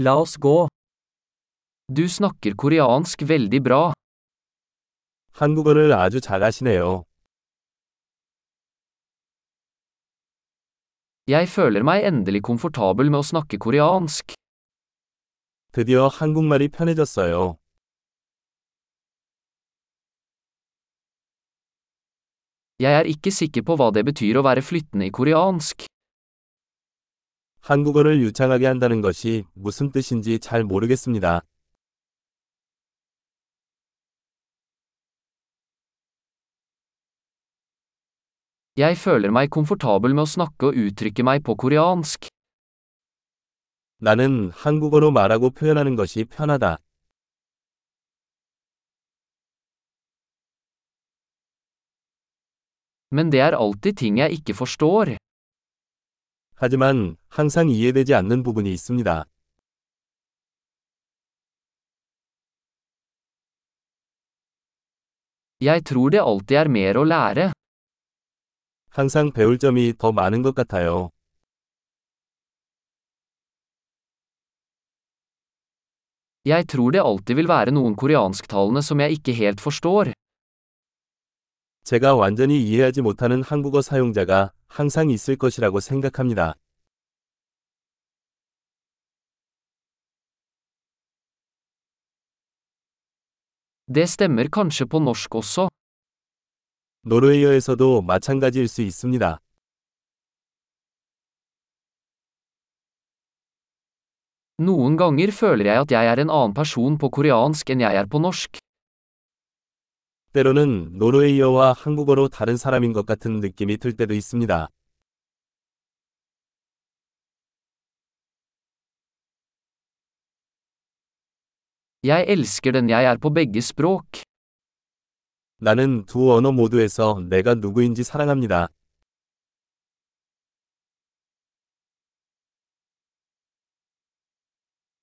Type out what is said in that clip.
La oss gå. Du snakker koreansk veldig bra. 한국어를 아주 잘하시네요. Jeg føler meg endelig komfortabel med å snakke koreansk. 드디어 한국말이 편해졌어요. Jeg er ikke sikker på hva det betyr å være flyttende i koreansk. 한국어를 유창하게 한다는 것이 무슨 뜻인지 잘 모르겠습니다. Jeg føler meg komfortabel med å snakke og uttrykke meg på koreansk. 나는 한국어로 말하고 표현하는 것이 편하다. Men det er alltid ting jeg ikke forstår. 하지만 항상 이해되지 않는 부분이 있습니다. Jeg tror det alltid er mer å lære. 항상 배울 점이 더 많은 것 같아요. Jeg tror det alltid vil være noen koreansktalende som jeg ikke helt forstår. 제가 완전히 이해하지 못하는 한국어 사용자가 항상 있을 것이라고 생각합니다. Det stemmer kanskje på norsk også. 노르웨이어에서도 마찬가지일 수 있습니다. Noen ganger føler jeg at jeg er en annen person på koreansk enn jeg er på norsk. 때로는 노르웨이어와 한국어로 다른 사람인 것 같은 느낌이 들 때도 있습니다. Jeg elsker den jeg er på begge språk. 나는 두 언어 모두에서 내가 누구인지 사랑합니다.